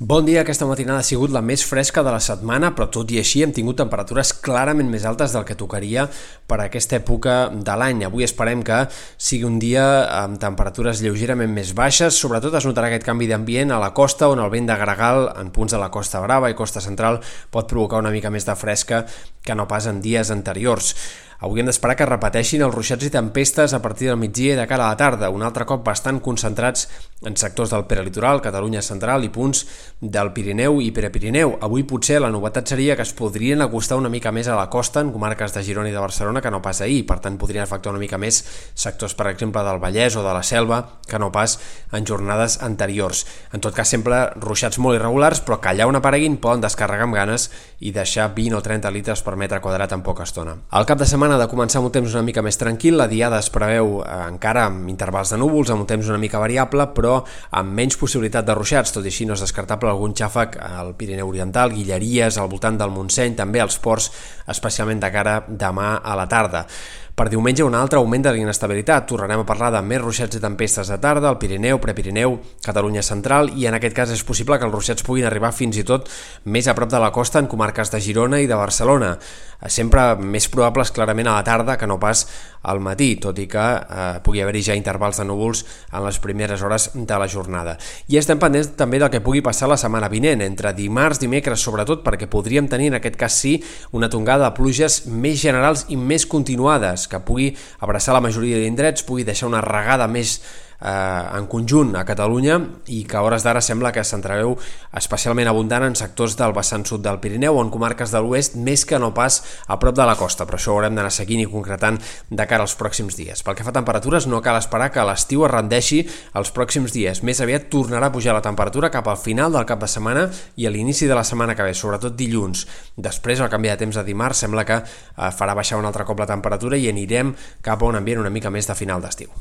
Bon dia, aquesta matinada ha sigut la més fresca de la setmana, però tot i així hem tingut temperatures clarament més altes del que tocaria per a aquesta època de l'any. Avui esperem que sigui un dia amb temperatures lleugerament més baixes, sobretot es notarà aquest canvi d'ambient a la costa, on el vent de gregal en punts de la Costa Brava i Costa Central pot provocar una mica més de fresca que no pas en dies anteriors. Avui hem d'esperar que repeteixin els ruixats i tempestes a partir del migdia i de cara a la tarda, un altre cop bastant concentrats en sectors del peralitoral, Catalunya central i punts del Pirineu i Prepirineu. Avui potser la novetat seria que es podrien acostar una mica més a la costa en comarques de Girona i de Barcelona que no pas ahir, per tant podrien afectar una mica més sectors, per exemple, del Vallès o de la Selva que no pas en jornades anteriors. En tot cas, sempre ruixats molt irregulars, però que allà on apareguin poden descarregar amb ganes i deixar 20 o 30 litres per metre quadrat en poca estona. Al cap de setmana setmana de començar amb un temps una mica més tranquil, la diada es preveu eh, encara amb intervals de núvols, amb un temps una mica variable, però amb menys possibilitat de ruixats, tot i així no és descartable algun xàfec al Pirineu Oriental, Guilleries, al voltant del Montseny, també als ports, especialment de cara demà a la tarda. Per diumenge un altre augment de l'inestabilitat. Tornarem a parlar de més ruixats i tempestes de tarda al Pirineu, Prepirineu, Catalunya Central i en aquest cas és possible que els ruixats puguin arribar fins i tot més a prop de la costa en comarques de Girona i de Barcelona. Sempre més probables clarament a la tarda que no pas al matí, tot i que eh, pugui haver-hi ja intervals de núvols en les primeres hores de la jornada. I estem pendents també del que pugui passar la setmana vinent, entre dimarts, dimecres, sobretot perquè podríem tenir en aquest cas sí una tongada de pluges més generals i més continuades que pugui abraçar la majoria d'indrets, pugui deixar una regada més eh, en conjunt a Catalunya i que a hores d'ara sembla que s'entreveu especialment abundant en sectors del vessant sud del Pirineu o en comarques de l'oest més que no pas a prop de la costa, però això ho haurem d'anar seguint i concretant de cara als pròxims dies. Pel que fa a temperatures, no cal esperar que l'estiu es rendeixi els pròxims dies. Més aviat tornarà a pujar la temperatura cap al final del cap de setmana i a l'inici de la setmana que ve, sobretot dilluns. Després, al canvi de temps de dimarts, sembla que eh, farà baixar un altre cop la temperatura i anirem cap a un ambient una mica més de final d'estiu.